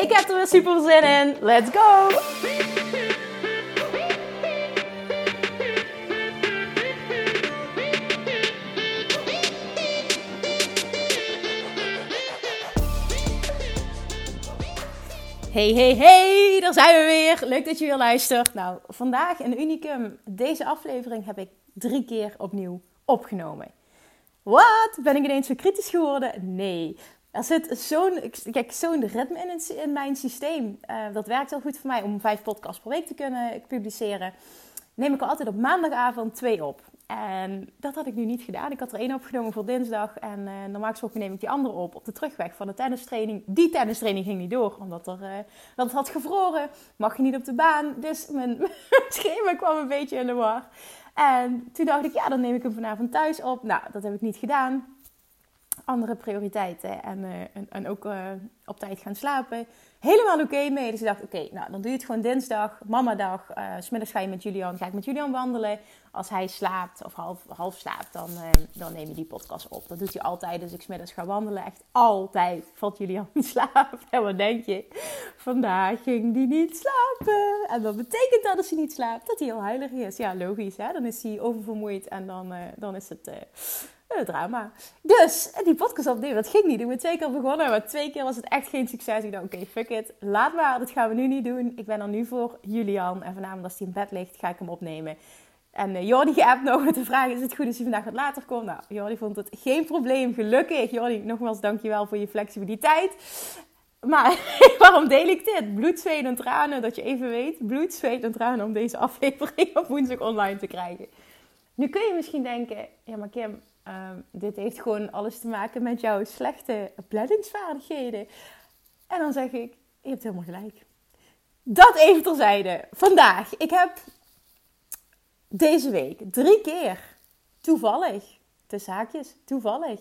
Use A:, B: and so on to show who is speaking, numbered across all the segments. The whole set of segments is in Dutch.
A: Ik heb er weer super zin in. Let's go! Hey, hey, hey, daar zijn we weer. Leuk dat je weer luistert. Nou, vandaag een unicum. Deze aflevering heb ik drie keer opnieuw opgenomen. Wat? Ben ik ineens zo kritisch geworden? Nee. Er zit zo'n, zo'n ritme in, in mijn systeem. Uh, dat werkt heel goed voor mij om vijf podcasts per week te kunnen publiceren. Neem ik altijd op maandagavond twee op. En dat had ik nu niet gedaan. Ik had er één opgenomen voor dinsdag. En uh, normaal gesproken neem ik die andere op op de terugweg van de tennistraining. Die tennistraining ging niet door, omdat er, uh, dat het had gevroren. Mag je niet op de baan. Dus mijn, mijn schema kwam een beetje in de war. En toen dacht ik, ja, dan neem ik hem vanavond thuis op. Nou, dat heb ik niet gedaan andere prioriteiten en, en, ook uh, op tijd gaan slapen. Helemaal oké mee. Dus ik dacht, oké, nou dan doe je het gewoon dinsdag, mamadag. Uh, smiddags ga je met Julian, ga ik met Julian wandelen. Als hij slaapt of half, half slaapt, dan, dan neem je die podcast op. Dat doet hij altijd. Dus ik smiddags ga wandelen. Echt altijd valt Julian in slaap. En wat denk je? Vandaag ging hij niet slapen. En dat betekent dat als hij niet slaapt, dat hij heel huilig is. Ja, logisch hè. Dan is hij oververmoeid en dan, dan is het een drama. Dus die podcast opnemen, dat ging niet. Ik ben twee keer begonnen, maar twee keer was het echt geen succes. Ik dacht, oké, fuck it. Laat maar, dat gaan we nu niet doen. Ik ben er nu voor Julian. En vanavond als hij in bed ligt, ga ik hem opnemen. En uh, Jordi geappt nog met de vraag, is het goed als hij vandaag wat later komt? Nou, Jordi vond het geen probleem, gelukkig. Jordi, nogmaals dankjewel voor je flexibiliteit. Maar waarom deel ik dit? Bloed, zweet en tranen, dat je even weet. Bloed, zweet en tranen om deze aflevering op woensdag online te krijgen. Nu kun je misschien denken, ja maar Kim, Um, dit heeft gewoon alles te maken met jouw slechte planningsvaardigheden. En dan zeg ik, je hebt helemaal gelijk. Dat even terzijde. Vandaag, ik heb deze week drie keer toevallig, de zaakjes, toevallig,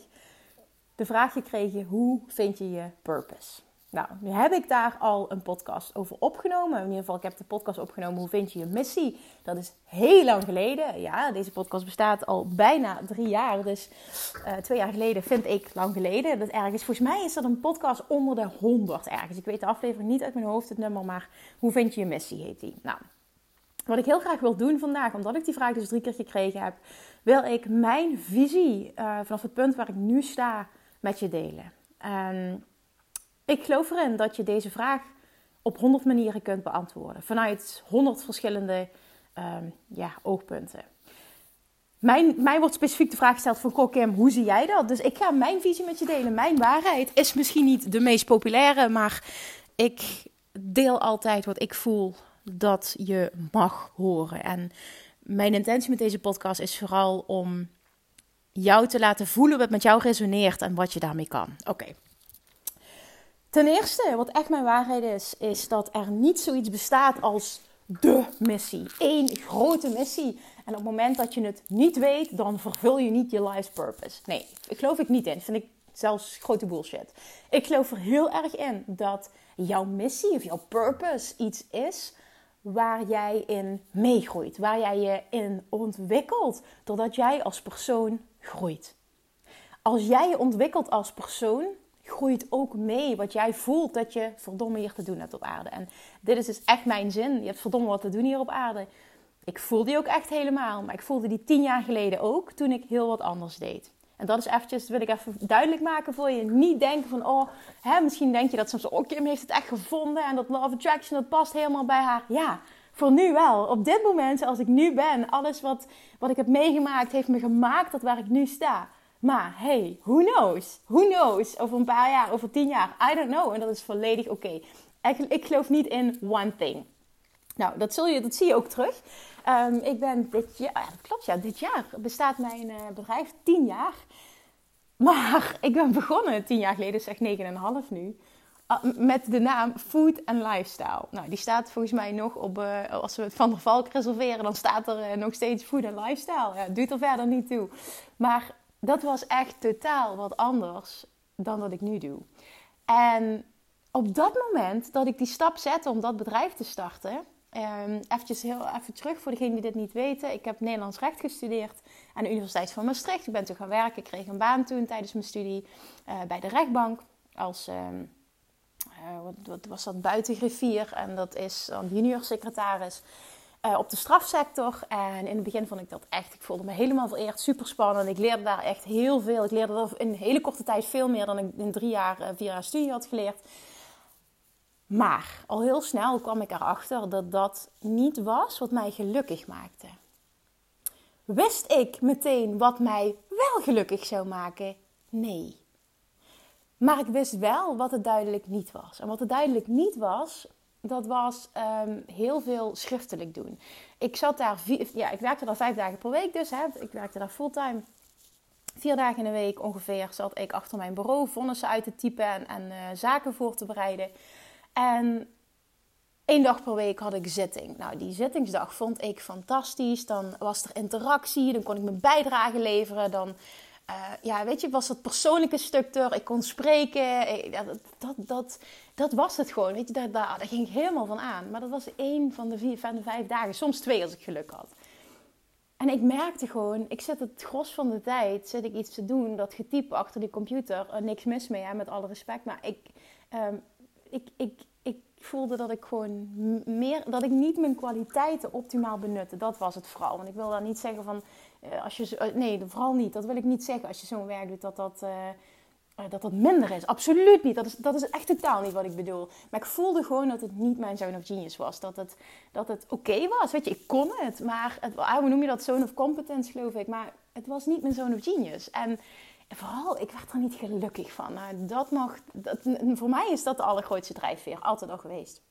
A: de vraag gekregen: hoe vind je je purpose? Nou, nu heb ik daar al een podcast over opgenomen. In ieder geval, ik heb de podcast opgenomen. Hoe vind je je missie? Dat is heel lang geleden. Ja, deze podcast bestaat al bijna drie jaar. Dus uh, twee jaar geleden vind ik lang geleden. Dat ergens, volgens mij is dat een podcast onder de 100 ergens. Ik weet de aflevering niet uit mijn hoofd, het nummer. Maar hoe vind je je missie heet die. Nou, wat ik heel graag wil doen vandaag, omdat ik die vraag dus drie keer gekregen heb, wil ik mijn visie uh, vanaf het punt waar ik nu sta met je delen. Um, ik geloof erin dat je deze vraag op 100 manieren kunt beantwoorden. Vanuit 100 verschillende um, ja, oogpunten. Mijn, mij wordt specifiek de vraag gesteld van Kok Kim, hoe zie jij dat? Dus ik ga mijn visie met je delen. Mijn waarheid is misschien niet de meest populaire, maar ik deel altijd wat ik voel dat je mag horen. En mijn intentie met deze podcast is vooral om jou te laten voelen wat met jou resoneert en wat je daarmee kan. Oké, Ten eerste, wat echt mijn waarheid is, is dat er niet zoiets bestaat als de missie. Eén grote missie. En op het moment dat je het niet weet, dan vervul je niet je life's purpose. Nee, ik geloof ik niet in. Vind ik zelfs grote bullshit. Ik geloof er heel erg in dat jouw missie of jouw purpose iets is waar jij in meegroeit. Waar jij je in ontwikkelt. Doordat jij als persoon groeit. Als jij je ontwikkelt als persoon, groeit ook mee wat jij voelt dat je verdomme hier te doen hebt op aarde. En dit is dus echt mijn zin. Je hebt verdomme wat te doen hier op aarde. Ik voel die ook echt helemaal. Maar ik voelde die tien jaar geleden ook toen ik heel wat anders deed. En dat is eventjes, wil ik even duidelijk maken voor je. Niet denken van, oh, hè, misschien denk je dat soms, oh, Kim heeft het echt gevonden. En dat Love Attraction, dat past helemaal bij haar. Ja, voor nu wel. Op dit moment, zoals ik nu ben, alles wat, wat ik heb meegemaakt, heeft me gemaakt tot waar ik nu sta. Maar hey, who knows? Who knows? Over een paar jaar, over tien jaar. I don't know. En dat is volledig oké. Okay. Ik, geloof niet in one thing. Nou, dat, zul je, dat zie je ook terug. Um, ik ben dit jaar, klopt ja, dit jaar bestaat mijn uh, bedrijf tien jaar. Maar ik ben begonnen tien jaar geleden, zeg negen en een half nu. Ah, met de naam Food and Lifestyle. Nou, die staat volgens mij nog op, uh, als we het Van der Valk reserveren, dan staat er uh, nog steeds Food and Lifestyle. Ja, doet er verder niet toe. Maar dat was echt totaal wat anders dan wat ik nu doe. En op dat moment dat ik die stap zette om dat bedrijf te starten, Um, eventjes heel even terug voor degenen die dit niet weten. Ik heb Nederlands recht gestudeerd aan de Universiteit van Maastricht. Ik ben toen gaan werken. Ik kreeg een baan toen tijdens mijn studie uh, bij de rechtbank. Als, um, uh, wat, wat, was dat, buitengriffier. En dat is dan junior secretaris uh, op de strafsector. En in het begin vond ik dat echt, ik voelde me helemaal vereerd. Super spannend. Ik leerde daar echt heel veel. Ik leerde er in een hele korte tijd veel meer dan ik in drie jaar, vier jaar studie had geleerd. Maar al heel snel kwam ik erachter dat dat niet was wat mij gelukkig maakte. Wist ik meteen wat mij wel gelukkig zou maken? Nee. Maar ik wist wel wat het duidelijk niet was. En wat het duidelijk niet was, dat was um, heel veel schriftelijk doen. Ik zat daar, ja, ik werkte daar vijf dagen per week dus. Hè. Ik werkte daar fulltime. Vier dagen in de week ongeveer zat ik achter mijn bureau vonnissen uit te typen en, en uh, zaken voor te bereiden. En één dag per week had ik zitting. Nou, die zittingsdag vond ik fantastisch. Dan was er interactie, dan kon ik mijn bijdrage leveren. Dan, uh, ja, weet je, was dat persoonlijke stuk er. Ik kon spreken. Dat, dat, dat, dat, was het gewoon. Weet je, daar, daar, ging ik helemaal van aan. Maar dat was één van de, vier, van de vijf dagen. Soms twee als ik geluk had. En ik merkte gewoon, ik zit het gros van de tijd, ik iets te doen, dat getyp achter die computer, niks mis mee, hè, met alle respect. Maar ik, ik, ik, ik voelde dat ik gewoon meer, dat ik niet mijn kwaliteiten optimaal benutte. Dat was het vooral. Want ik wil daar niet zeggen van, uh, als je, uh, nee, vooral niet. Dat wil ik niet zeggen als je zo'n werk doet, dat dat, uh, dat dat minder is. Absoluut niet. Dat is, dat is echt totaal niet wat ik bedoel. Maar ik voelde gewoon dat het niet mijn zone of genius was. Dat het, dat het oké was. Weet je, ik kon het. Maar, het, hoe noem je dat? Zone of competence, geloof ik. Maar het was niet mijn zone of genius. En vooral, ik werd er niet gelukkig van. Nou, dat mag, dat, voor mij is dat de allergrootste drijfveer, altijd al geweest.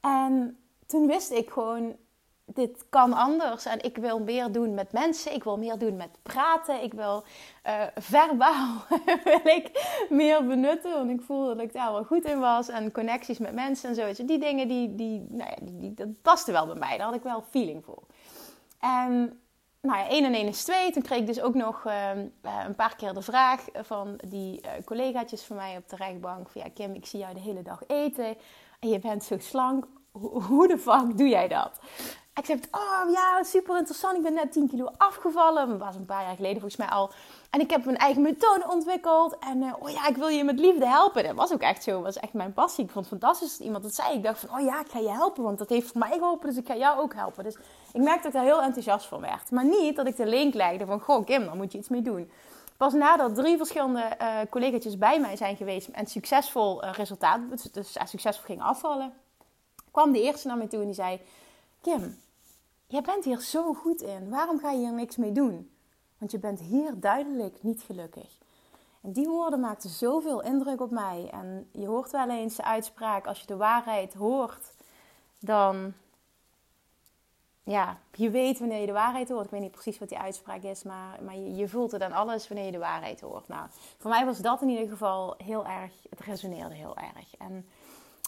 A: En toen wist ik gewoon, dit kan anders. En ik wil meer doen met mensen. Ik wil meer doen met praten. Ik wil uh, verbaal wil ik meer benutten. Want ik voelde dat ik daar wel goed in was. En connecties met mensen en zo. Die dingen, die, die, nou ja, die, die, dat paste wel bij mij. Daar had ik wel feeling voor. En nou ja, 1 en 1 is 2. Toen kreeg ik dus ook nog uh, een paar keer de vraag van die uh, collegaatjes van mij op de rechtbank. Van ja, Kim, ik zie jou de hele dag eten en je bent zo slank. hoe de fuck doe jij dat? Ik zei, oh ja, super interessant. Ik ben net 10 kilo afgevallen. Dat was een paar jaar geleden volgens mij al. En ik heb mijn eigen methode ontwikkeld. En uh, oh ja, ik wil je met liefde helpen. Dat was ook echt zo. Dat was echt mijn passie. Ik vond het fantastisch dat iemand dat zei. Ik dacht van, oh ja, ik ga je helpen. Want dat heeft voor mij geholpen. Dus ik ga jou ook helpen. Dus ik merkte dat daar heel enthousiast van werd. Maar niet dat ik de link legde van, goh Kim, daar moet je iets mee doen. Pas nadat drie verschillende uh, collega's bij mij zijn geweest. En succesvol uh, resultaat, dus, dus succesvol ging afvallen. Kwam de eerste naar mij toe en die zei... Kim, jij bent hier zo goed in. Waarom ga je hier niks mee doen? Want je bent hier duidelijk niet gelukkig. En die woorden maakten zoveel indruk op mij. En je hoort wel eens de uitspraak: als je de waarheid hoort, dan. Ja, je weet wanneer je de waarheid hoort. Ik weet niet precies wat die uitspraak is, maar, maar je, voelt het aan alles wanneer je de waarheid hoort. Nou, voor mij was dat in ieder geval heel erg, het resoneerde heel erg. En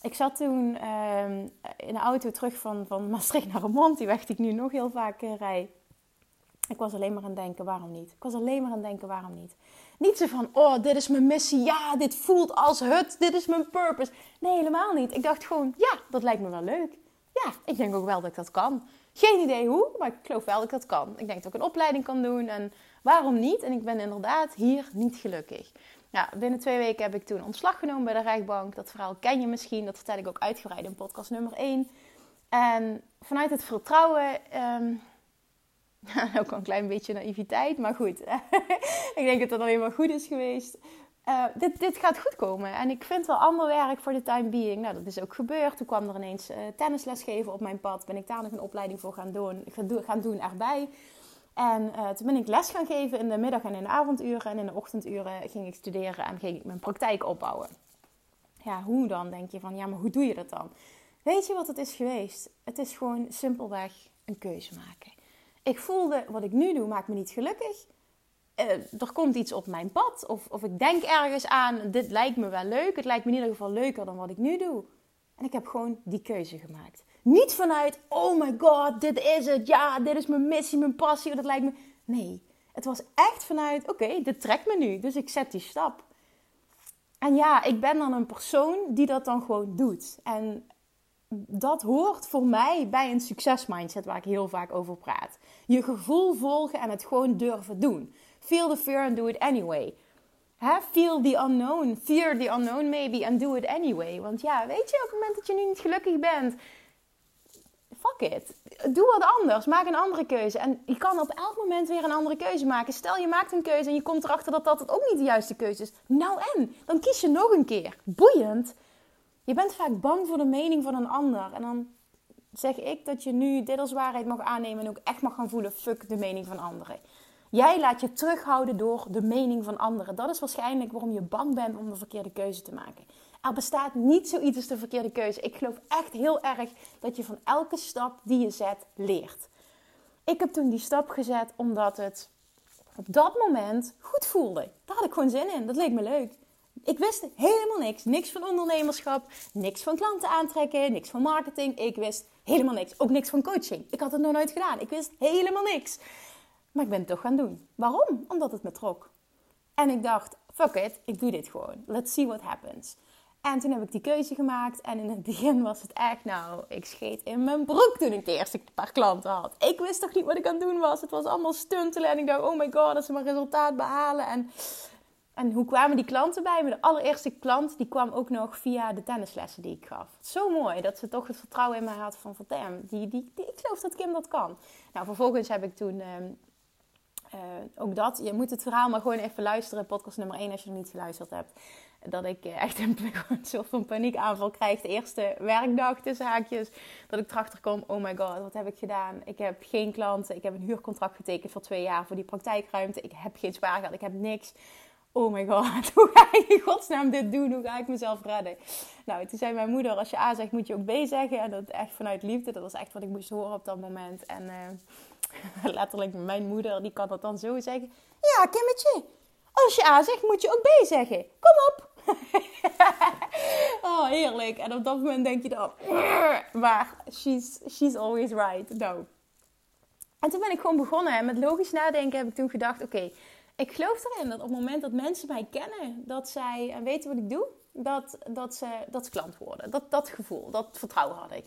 A: ik zat toen uh, in de auto terug van, van Maastricht naar Remont, die weg die ik nu nog heel vaak uh, rijd. Ik was alleen maar aan het denken, waarom niet? Ik was alleen maar aan het denken, waarom niet? Niet zo van, oh, dit is mijn missie, ja, dit voelt als het, dit is mijn purpose. Nee, helemaal niet. Ik dacht gewoon, ja, dat lijkt me wel leuk. Ja, ik denk ook wel dat ik dat kan. Geen idee hoe, maar ik geloof wel dat ik dat kan. Ik denk dat ik een opleiding kan doen en waarom niet? En ik ben inderdaad hier niet gelukkig. Ja, binnen twee weken heb ik toen ontslag genomen bij de Rijkbank. Dat verhaal ken je misschien, dat vertel ik ook uitgebreid in podcast nummer 1. En vanuit het vertrouwen, um, ook een klein beetje naïviteit, maar goed. ik denk dat het alleen maar goed is geweest. Uh, dit, dit gaat goed komen. En ik vind wel ander werk voor de time being. Nou, dat is ook gebeurd. Toen kwam er ineens uh, tennisles geven op mijn pad. Ben ik daar nog een opleiding voor gaan doen, gaan doen erbij. En uh, toen ben ik les gaan geven in de middag en in de avonduren. En in de ochtenduren ging ik studeren en ging ik mijn praktijk opbouwen. Ja, hoe dan? Denk je van, ja, maar hoe doe je dat dan? Weet je wat het is geweest? Het is gewoon simpelweg een keuze maken. Ik voelde, wat ik nu doe, maakt me niet gelukkig. Uh, er komt iets op mijn pad. Of, of ik denk ergens aan, dit lijkt me wel leuk. Het lijkt me in ieder geval leuker dan wat ik nu doe. En ik heb gewoon die keuze gemaakt. Niet vanuit, oh my god, dit is het. Ja, dit is mijn missie, mijn passie. Dat lijkt me. Nee, het was echt vanuit, oké, dit trekt me nu. Dus ik zet die stap. En ja, ik ben dan een persoon die dat dan gewoon doet. En dat hoort voor mij bij een succesmindset waar ik heel vaak over praat. Je gevoel volgen en het gewoon durven doen. Feel the fear and do it anyway. Feel the unknown. Fear the unknown maybe and do it anyway. Want ja, weet je, op het moment dat je nu niet gelukkig bent, fuck it. Doe wat anders. Maak een andere keuze. En je kan op elk moment weer een andere keuze maken. Stel je maakt een keuze en je komt erachter dat dat ook niet de juiste keuze is. Nou en? Dan kies je nog een keer. Boeiend. Je bent vaak bang voor de mening van een ander. En dan zeg ik dat je nu dit als waarheid mag aannemen en ook echt mag gaan voelen: fuck de mening van anderen. Jij laat je terughouden door de mening van anderen. Dat is waarschijnlijk waarom je bang bent om de verkeerde keuze te maken. Er bestaat niet zoiets als de verkeerde keuze. Ik geloof echt heel erg dat je van elke stap die je zet leert. Ik heb toen die stap gezet omdat het op dat moment goed voelde. Daar had ik gewoon zin in. Dat leek me leuk. Ik wist helemaal niks. Niks van ondernemerschap, niks van klanten aantrekken, niks van marketing. Ik wist helemaal niks. Ook niks van coaching. Ik had het nog nooit gedaan. Ik wist helemaal niks. Maar ik ben het toch gaan doen. Waarom? Omdat het me trok. En ik dacht, fuck it, ik doe dit gewoon. Let's see what happens. En toen heb ik die keuze gemaakt. En in het begin was het echt, nou, ik scheet in mijn broek toen ik de eerste paar klanten had. Ik wist toch niet wat ik aan het doen was. Het was allemaal stuntelen. En ik dacht, oh my god, dat ze mijn resultaat behalen. En, en hoe kwamen die klanten bij me? De allereerste klant, die kwam ook nog via de tennislessen die ik gaf. Zo mooi dat ze toch het vertrouwen in mij had van, van die, die, die, ik geloof dat Kim dat kan. Nou, vervolgens heb ik toen... Ehm, uh, ook dat, je moet het verhaal maar gewoon even luisteren. Podcast nummer 1 als je nog niet geluisterd hebt. Dat ik eh, echt een soort van paniekaanval krijg. De eerste werkdag tussen haakjes. Dat ik erachter kom, oh my god, wat heb ik gedaan? Ik heb geen klanten. Ik heb een huurcontract getekend voor twee jaar voor die praktijkruimte. Ik heb geen spaargeld. Ik heb niks. Oh my god, hoe ga ik in godsnaam dit doen? Hoe ga ik mezelf redden? Nou, toen zei mijn moeder, als je A zegt, moet je ook B zeggen. En dat echt vanuit liefde. Dat was echt wat ik moest horen op dat moment. En... Uh, letterlijk mijn moeder, die kan dat dan zo zeggen. Ja, Kimmetje, als je A zegt, moet je ook B zeggen. Kom op. oh, heerlijk. En op dat moment denk je dan, maar she's, she's always right. Nou. En toen ben ik gewoon begonnen. En met logisch nadenken heb ik toen gedacht, oké, ik geloof erin dat op het moment dat mensen mij kennen, dat zij weten wat ik doe, dat, dat, ze, dat klant worden. Dat, dat gevoel, dat vertrouwen had ik.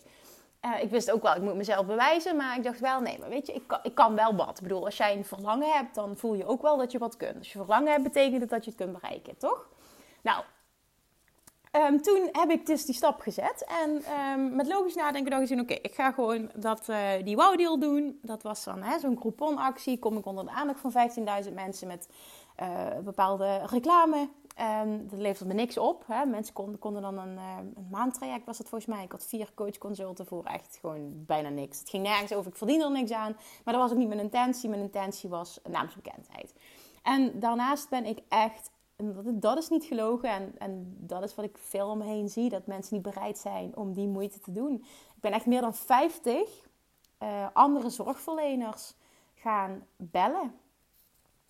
A: Uh, ik wist ook wel, ik moet mezelf bewijzen, maar ik dacht wel, nee, maar weet je, ik kan, ik kan wel wat. Ik bedoel, als jij een verlangen hebt, dan voel je ook wel dat je wat kunt. Als je verlangen hebt, betekent het dat je het kunt bereiken, toch? Nou, um, toen heb ik dus die stap gezet. En um, met logisch nadenken dacht ik, oké, ik ga gewoon dat, uh, die wow-deal doen. Dat was dan zo'n couponactie. Kom ik onder de aandacht van 15.000 mensen met uh, bepaalde reclame. Um, dat leverde me niks op. Hè. Mensen konden, konden dan een, uh, een, maandtraject, was het volgens mij. Ik had vier coachconsulten voor echt gewoon bijna niks. Het ging nergens over, ik verdiende er niks aan. Maar dat was ook niet mijn intentie. Mijn intentie was naamsbekendheid. En daarnaast ben ik echt, dat is niet gelogen. En, en dat is wat ik veel om me heen zie. Dat mensen niet bereid zijn om die moeite te doen. Ik ben echt meer dan 50 uh, eh, andere zorgverleners gaan bellen.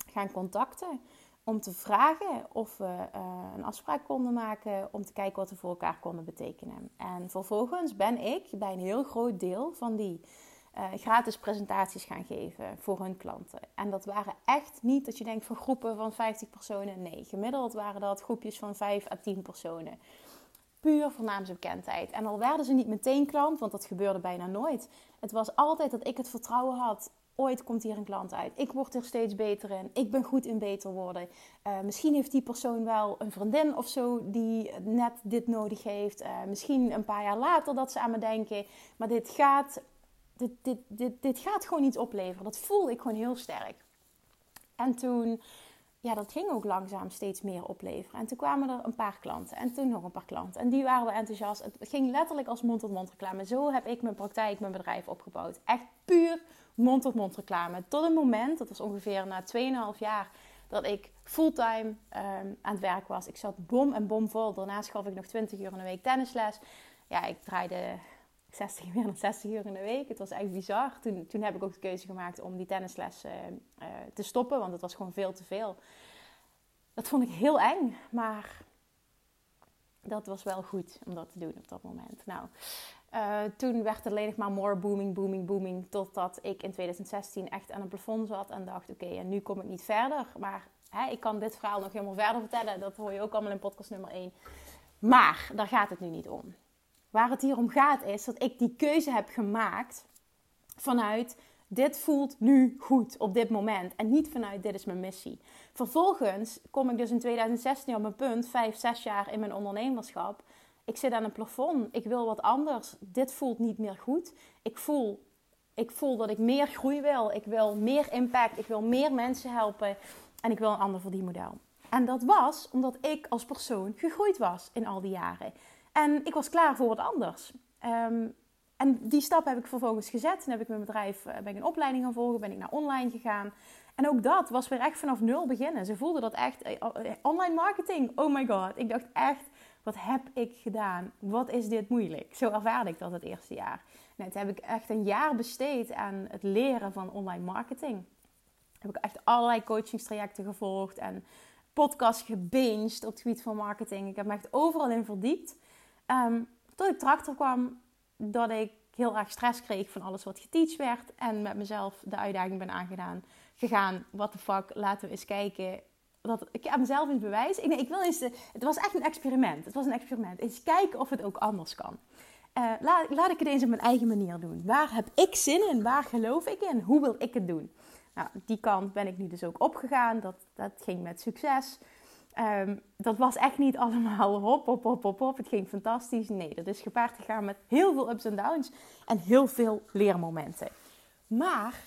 A: Gaan contacten om te vragen of we uh, een afspraak konden maken om te kijken wat we voor elkaar konden betekenen. En vervolgens ben ik bij een heel groot deel van die uh, gratis presentaties gaan geven voor hun klanten. En dat waren echt niet dat je denkt van groepen van 50 personen. Nee, gemiddeld waren dat groepjes van 5 à 10 personen. Puur voor naamsbekendheid. En al werden ze niet meteen klant, want dat gebeurde bijna nooit. Het was altijd dat ik het vertrouwen had ooit komt hier een klant uit. Ik word er steeds beter in. Ik ben goed in beter worden. Uh, misschien heeft die persoon wel een vriendin of zo die net dit nodig heeft. Uh, misschien een paar jaar later dat ze aan me denken. Maar dit gaat, dit, dit, dit, dit gaat gewoon iets opleveren. Dat voelde ik gewoon heel sterk. En toen, ja, dat ging ook langzaam steeds meer opleveren. En toen kwamen er een paar klanten. En toen nog een paar klanten. En die waren wel enthousiast. Het ging letterlijk als mond-tot-mond -mond reclame. Zo heb ik mijn praktijk, mijn bedrijf opgebouwd. Echt puur mond-tot-mond reclame. Tot een moment, dat was ongeveer na 2,5 jaar, dat ik fulltime um, aan het werk was. Ik zat bom en bom vol. Daarnaast gaf ik nog 20 uur in de week tennisles. Ja, ik draaide 60 meer dan 60 uur in de week. Het was echt bizar. Toen, toen heb ik ook de keuze gemaakt om die tennisles uh, te stoppen, want het was gewoon veel te veel. Dat vond ik heel eng, maar dat was wel goed om dat te doen op dat moment. Nou, uh, toen werd het alleen nog maar more booming, booming, booming. Totdat ik in 2016 echt aan een plafond zat en dacht: oké, en nu kom ik niet verder. Maar hè, ik kan dit verhaal nog helemaal verder vertellen. Dat hoor je ook allemaal in podcast nummer 1. Maar daar gaat het nu niet om. Waar het hier om gaat is dat ik die keuze heb gemaakt vanuit dit voelt nu goed op dit moment. En niet vanuit dit is mijn missie. Vervolgens kom ik dus in 2016 op mijn punt, 5, 6 jaar in mijn ondernemerschap. Ik zit aan een plafond. Ik wil wat anders. Dit voelt niet meer goed. Ik voel, ik voel dat ik meer groei wil. Ik wil meer impact. Ik wil meer mensen helpen. En ik wil een ander verdienmodel. En dat was omdat ik als persoon gegroeid was in al die jaren. En ik was klaar voor wat anders. Ehm, en die stap heb ik vervolgens gezet. Toen heb ik mijn bedrijf, eh, ben ik een opleiding gaan volgen, ben ik naar online gegaan. En ook dat was weer echt vanaf nul beginnen. Ze voelden dat echt, eh, eh, online marketing, oh my god. Ik dacht echt, wat heb ik gedaan? Wat is dit moeilijk? Zo ervaarde ik dat het eerste jaar. En toen heb ik echt een jaar besteed aan het leren van online marketing. Heb ik echt allerlei coachingstrajecten gevolgd en podcasts gebinged op het gebied van marketing. Ik heb me echt overal in verdiept. Um, tot ik erachter kwam dat ik heel erg stress kreeg van alles wat geteacht werd. En met mezelf de uitdaging ben aangedaan. Gegaan, what the fuck, laten we eens kijken. Dat, ik heb mezelf in bewijs. Ik, nee, ik wil eens, het was echt een experiment. Het was een experiment. Eens kijken of het ook anders kan. Uh, laat, laat ik het eens op mijn eigen manier doen. Waar heb ik zin in? Waar geloof ik in? Hoe wil ik het doen? Nou, die kant ben ik nu dus ook opgegaan. Dat, dat ging met succes. Um, dat was echt niet allemaal hop, hop, hop, hop, hop. Het ging fantastisch. Nee, dat is gepaard gegaan met heel veel ups en downs en heel veel leermomenten. Maar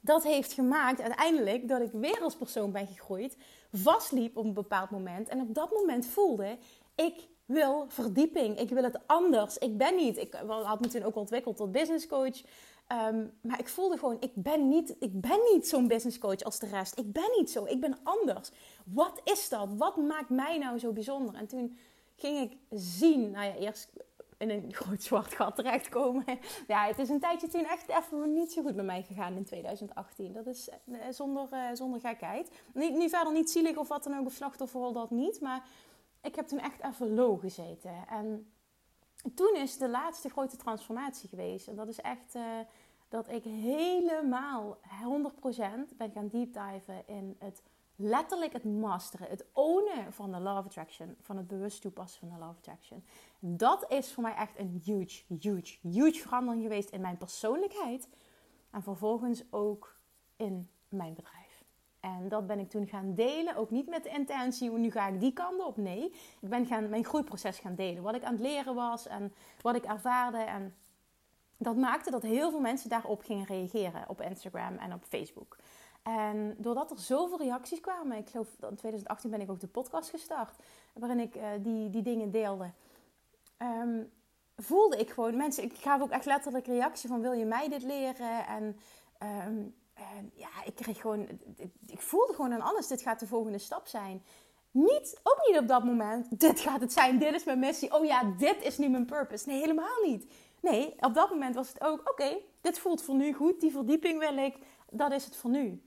A: dat heeft gemaakt uiteindelijk dat ik weer als persoon ben gegroeid, vastliep op een bepaald moment en op dat moment voelde ik wil verdieping, ik wil het anders. Ik ben niet, ik had me toen ook ontwikkeld tot business coach. Ehm, maar ik voelde gewoon, ik ben niet, ik ben niet zo'n business coach als de rest. Ik ben niet zo, ik ben anders. Wat is dat? Wat maakt mij nou zo bijzonder? En toen ging ik zien, nou ja, eerst in een groot zwart gat terechtkomen. Ja, het is een tijdje toen echt even niet zo goed met mij gegaan in 2018. Dat is eh, zonder, uh, zonder gekheid. Niet, niet verder niet zielig of wat dan ook, of slachtofferrol, dat niet. Maar ik heb toen echt even low gezeten. En toen is de laatste grote transformatie geweest. En dat is echt uh, dat ik helemaal 100% ben gaan deep diven in het letterlijk het masteren, het ownen van de love attraction, van het bewust toepassen van de love attraction. Dat is voor mij echt een huge, huge, huge verandering geweest in mijn persoonlijkheid en vervolgens ook in mijn bedrijf. En dat ben ik toen gaan delen. Ook niet met de intentie, nu ga ik die kant op. Nee, ik ben gaan, mijn groeiproces gaan delen. Wat ik aan het leren was en wat ik ervaarde. En dat maakte dat heel veel mensen daarop gingen reageren. Op Instagram en op Facebook. En doordat er zoveel reacties kwamen, ik geloof dat in 2018 ben ik ook de podcast gestart, waarin ik uh, die, die dingen deelde. Um, voelde ik gewoon mensen, ik gaf ook echt letterlijk reactie van wil je mij dit leren? En en ja, ik kreeg gewoon, ik voelde gewoon aan alles, dit gaat de volgende stap zijn. Niet, ook niet op dat moment, dit gaat het zijn, dit is mijn missie. Oh ja, dit is nu mijn purpose. Nee, helemaal niet. Nee, op dat moment was het ook, oké, dit voelt voor nu goed, die verdieping wil ik, dat is het voor nu.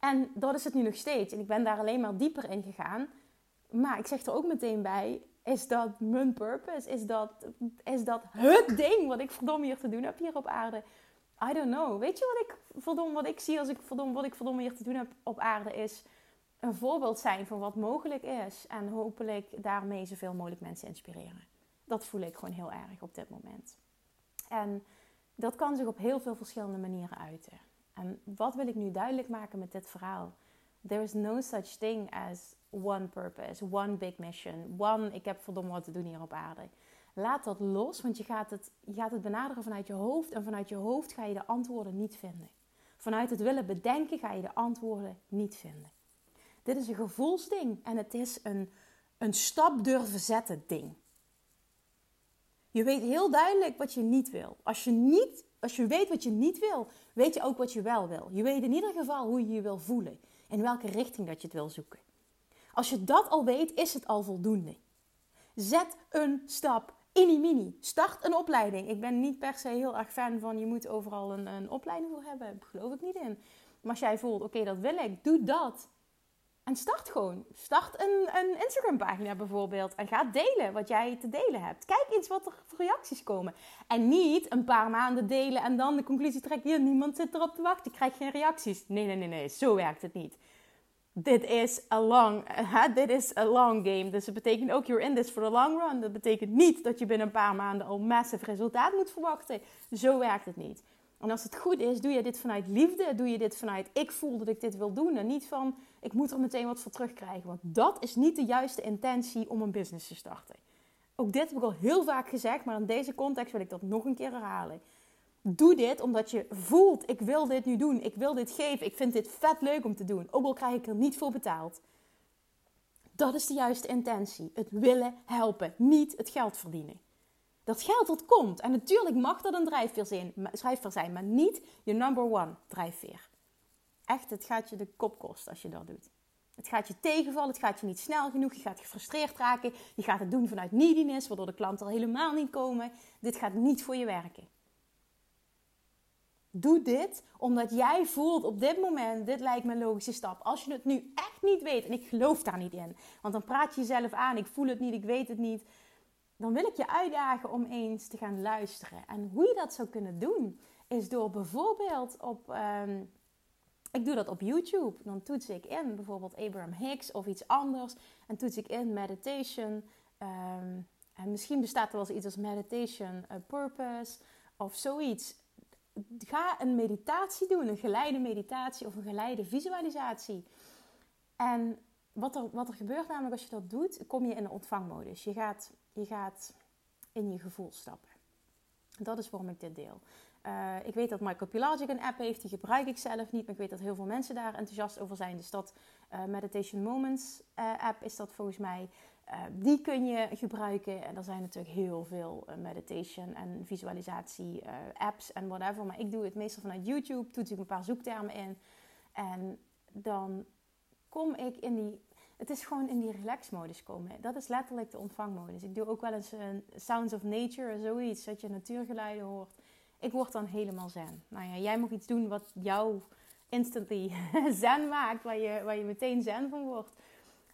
A: En dat is het nu nog steeds. En ik ben daar alleen maar dieper in gegaan. Maar ik zeg er ook meteen bij, is dat mijn purpose? Is dat, is dat het ding wat ik verdomme hier te doen heb hier op aarde? I don't know. Weet je wat ik verdomme, wat ik zie als ik verdomme, wat ik verdomme hier te doen heb op aarde is een voorbeeld zijn van wat mogelijk is. En hopelijk daarmee zoveel mogelijk mensen inspireren. Dat voel ik gewoon heel erg op dit moment. En dat kan zich op heel veel verschillende manieren uiten. Wat wil ik nu duidelijk maken met dit verhaal? There is no such thing as one purpose, one big mission, one ik heb verdomme wat te doen hier op aarde. Laat dat los, want je gaat, het, je gaat het benaderen vanuit je hoofd. En vanuit je hoofd ga je de antwoorden niet vinden. Vanuit het willen bedenken ga je de antwoorden niet vinden. Dit is een gevoelsding en het is een, een stap durven zetten ding. Je weet heel duidelijk wat je niet wil. Als je, niet, als je weet wat je niet wil, weet je ook wat je wel wil. Je weet in ieder geval hoe je je wil voelen. In welke richting dat je het wil zoeken. Als je dat al weet, is het al voldoende. Zet een stap Mini-mini. Start een opleiding. Ik ben niet per se heel erg fan van je moet overal een, een opleiding voor hebben. Daar geloof ik niet in. Maar als jij voelt, oké, dat wil ik, doe dat. En start gewoon. Start een, een Instagram pagina bijvoorbeeld. En ga delen wat jij te delen hebt. Kijk eens wat er voor reacties komen. En niet een paar maanden delen en dan de conclusie trekken. Ja, niemand zit erop te wachten. Ik krijg geen reacties. Nee, nee, nee, nee. Zo werkt het niet dit is a long, is a long game. Dus het betekent ook you're in this for the long run. Dat betekent niet dat je binnen een paar maanden al massive resultaat moet verwachten. Zo werkt het niet. En als het goed is, doe je dit vanuit liefde. Doe je dit vanuit ik voel dat ik dit wil doen. En niet van ik moet er meteen wat voor terugkrijgen. Want dat is niet de juiste intentie om een business te starten. Ook dit heb ik al heel vaak gezegd, maar in deze context wil ik dat nog een keer herhalen. Doe dit omdat je voelt, ik wil dit nu doen, ik wil dit geven, ik vind dit vet leuk om te doen, ook al krijg ik er niet voor betaald. Dat is de juiste intentie. Het willen helpen, niet het geld verdienen. Dat geld dat komt. En natuurlijk mag dat een drijfveer zijn, maar niet je number one drijfveer. Echt, het gaat je de kop kosten als je dat doet. Het gaat je tegenvallen, het gaat je niet snel genoeg, je gaat gefrustreerd raken, je gaat het doen vanuit neediness, waardoor de klanten al helemaal niet komen. Dit gaat niet voor je werken. Doe dit omdat jij voelt op dit moment, dit lijkt me een logische stap. Als je het nu echt niet weet, en ik geloof daar niet in, want dan praat je jezelf aan, ik voel het niet, ik weet het niet. Dan wil ik je uitdagen om eens te gaan luisteren. En hoe je dat zou kunnen doen, is door bijvoorbeeld op, ehm, ik doe dat op YouTube. Dan toets ik in bijvoorbeeld Abraham Hicks of iets anders. En toets ik in meditation. Ehm, en misschien bestaat er wel iets als meditation purpose of zoiets ga een meditatie doen, een geleide meditatie of een geleide visualisatie. En wat er, wat er gebeurt namelijk als je dat doet, kom je in de ontvangmodus. Je gaat, je gaat in je gevoel stappen. Dat is waarom ik dit deel. Uh, ik weet dat Michael Pilagic een app heeft, die gebruik ik zelf niet. Maar ik weet dat heel veel mensen daar enthousiast over zijn. Dus dat uh, Meditation Moments uh, app is dat volgens mij. die kun je gebruiken. En er zijn natuurlijk heel veel meditation en visualisatie apps en whatever. Maar ik doe het meestal vanuit YouTube. Toets ik een paar zoektermen in. En dan kom ik in die... Het is gewoon in die relax-modus komen. Dat is letterlijk de ontvangmodus. Ik doe ook wel eens een Sounds of Nature, zoiets. Dat je natuurgeluiden hoort. Ik word dan helemaal zen. Nou ja, jij mag iets doen wat jou instantly zen maakt, waar je, waar je meteen zen van wordt.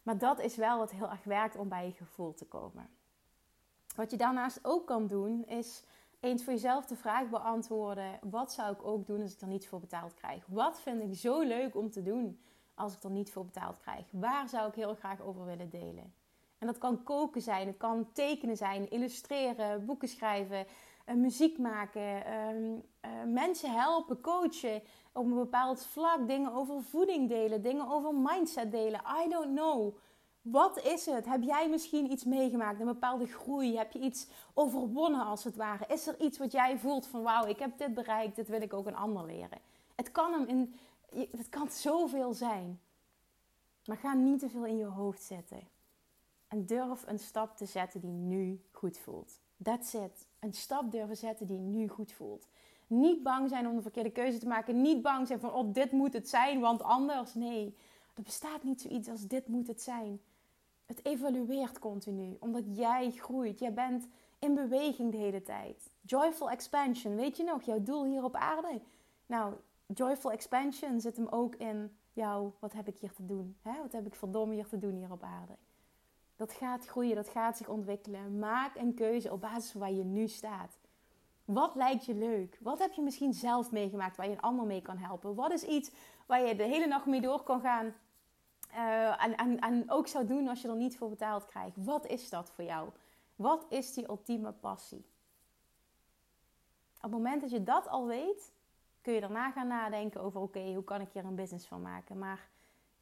A: Maar dat is wel wat heel erg werkt om bij je gevoel te komen. Wat je daarnaast ook kan doen, is eens voor jezelf de vraag beantwoorden: wat zou ik ook doen als ik er niets voor betaald krijg? Wat vind ik zo leuk om te doen als ik er niet voor betaald krijg? Waar zou ik heel graag over willen delen? En dat kan koken zijn, het kan tekenen zijn, illustreren, boeken schrijven, uh, muziek maken, ehm, eh, mensen helpen, coachen op een bepaald vlak, dingen over voeding delen, dingen over mindset delen. I don't know. Wat is het? Heb jij misschien iets meegemaakt, een bepaalde groei? Heb je iets overwonnen als het ware? Is er iets wat jij voelt van wauw, ik heb dit bereikt, dit wil ik ook een ander leren? Het kan hem in, het kan zoveel zijn. Maar ga niet te veel in je hoofd zetten. En durf een stap te zetten die nu goed voelt. That's it. Een stap durven zetten die nu goed voelt. Niet bang zijn om de verkeerde keuze te maken. Niet bang zijn van, oh, dit moet het zijn, want anders. Nee, er bestaat niet zoiets als dit moet het zijn. Het evolueert continu, omdat jij groeit. Jij bent in beweging de hele tijd. Joyful expansion, weet je nog, jouw doel hier op aarde? Nou, joyful expansion zit hem ook in jou, wat heb ik hier te doen? Hè? Wat heb ik verdomme hier te doen hier op aarde? Dat gaat groeien, dat gaat zich ontwikkelen. Maak een keuze op basis van waar je nu staat. Wat lijkt je leuk? Wat heb je misschien zelf meegemaakt waar je een ander mee kan helpen? Wat is iets waar je de hele nacht mee door kan gaan uh, en, en, en ook zou doen als je er niet voor betaald krijgt? Wat is dat voor jou? Wat is die ultieme passie? Op het moment dat je dat al weet, kun je daarna gaan nadenken over: oké, hoe kan ik hier een business van maken? Maar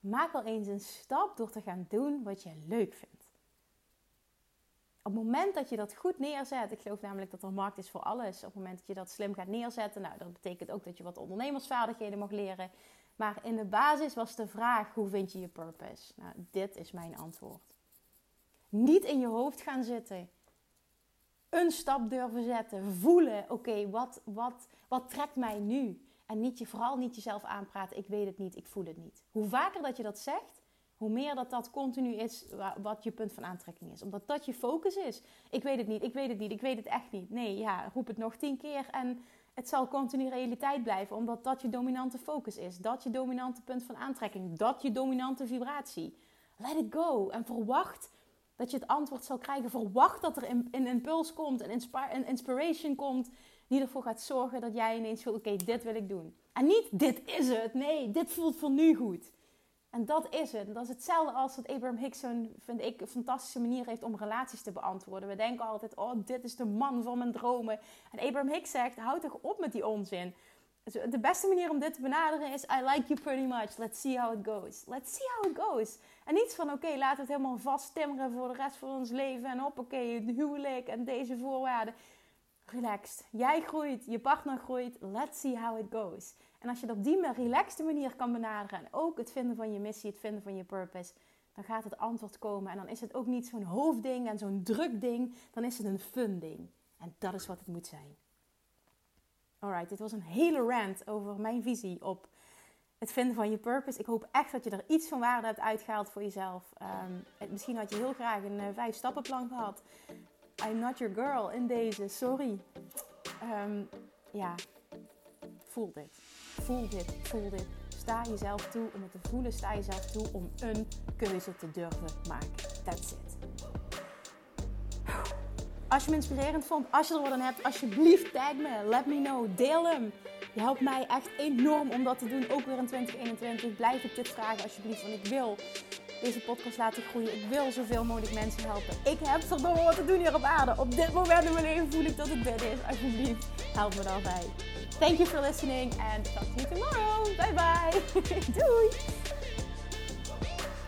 A: maak wel eens een stap door te gaan doen wat je leuk vindt op het moment dat je dat goed neerzet, ik geloof namelijk dat er markt is voor alles. Op het moment dat je dat slim gaat neerzetten, nou, dat betekent ook dat je wat ondernemersvaardigheden mag leren. Maar in de basis was de vraag: hoe vind je je purpose? Nou, dit is mijn antwoord. Niet in je hoofd gaan zitten. Een stap durven zetten. Voelen: oké, wat, wat, wat trekt mij nu? En niet je, vooral niet jezelf aanpraten: ik weet het niet, ik voel het niet. Hoe vaker dat je dat zegt, Hoe meer dat dat continu is wat je punt van aantrekking is. Omdat dat je focus is. Ik weet het niet, ik weet het niet, ik weet het echt niet. Nee, ja, roep het nog tien keer en het zal continu realiteit blijven. Omdat dat je dominante focus is. Dat je dominante punt van aantrekking. Dat je dominante vibratie. Let it go. En verwacht dat je het antwoord zal krijgen. Verwacht dat er een, impuls komt, een, een inspiration komt. Die ervoor gaat zorgen dat jij ineens voelt: oké, dit wil ik doen. En niet dit is het. Nee, dit voelt voor nu goed. En dat is het. Dat is hetzelfde als dat Abraham Hicks vind ik, een fantastische manier heeft om relaties te beantwoorden. We denken altijd, oh, dit is de man van mijn dromen. En Abraham Hicks zegt, houd toch op met die onzin. De beste manier om dit te benaderen is, I like you pretty much. Let's see how it goes. Let's see how it goes. En niet van, oké, laten we het helemaal vast timmeren voor de rest van ons leven. En op, oké, het huwelijk en deze voorwaarden. Relaxed. Jij groeit, je partner groeit. Let's see how it goes. En als je het op die relaxte manier kan benaderen en ook het vinden van je missie, het vinden van je purpose, dan gaat het antwoord komen. En dan is het ook niet zo'n hoofdding en zo'n druk ding, dan is het een fun ding. En dat is wat het moet zijn. Alright, dit was een hele rant over mijn visie op het vinden van je purpose. Ik hoop echt dat je er iets van waarde hebt uitgehaald voor jezelf. Um, misschien had je heel graag een uh, vijf stappenplan gehad. I'm not your girl in deze, sorry. Um, ja, voel dit. Voel dit, voel dit. Sta jezelf toe om het te voelen. Sta jezelf toe om een keuze te durven maken. That's it. Als je me inspirerend vond, als je er wat aan hebt, alsjeblieft tag me. Let me know. Deel hem. Je helpt mij echt enorm om dat te doen. Ook weer in 2021. Blijf ik dit vragen alsjeblieft. Want ik wil deze podcast laten groeien. Ik wil zoveel mogelijk mensen helpen. Ik heb verdomme wat te doen hier op aarde. Op dit moment in mijn leven voel ik dat het dit is. Alsjeblieft, help me daarbij. Thank you for listening and talk to you tomorrow. Bye bye. Doei.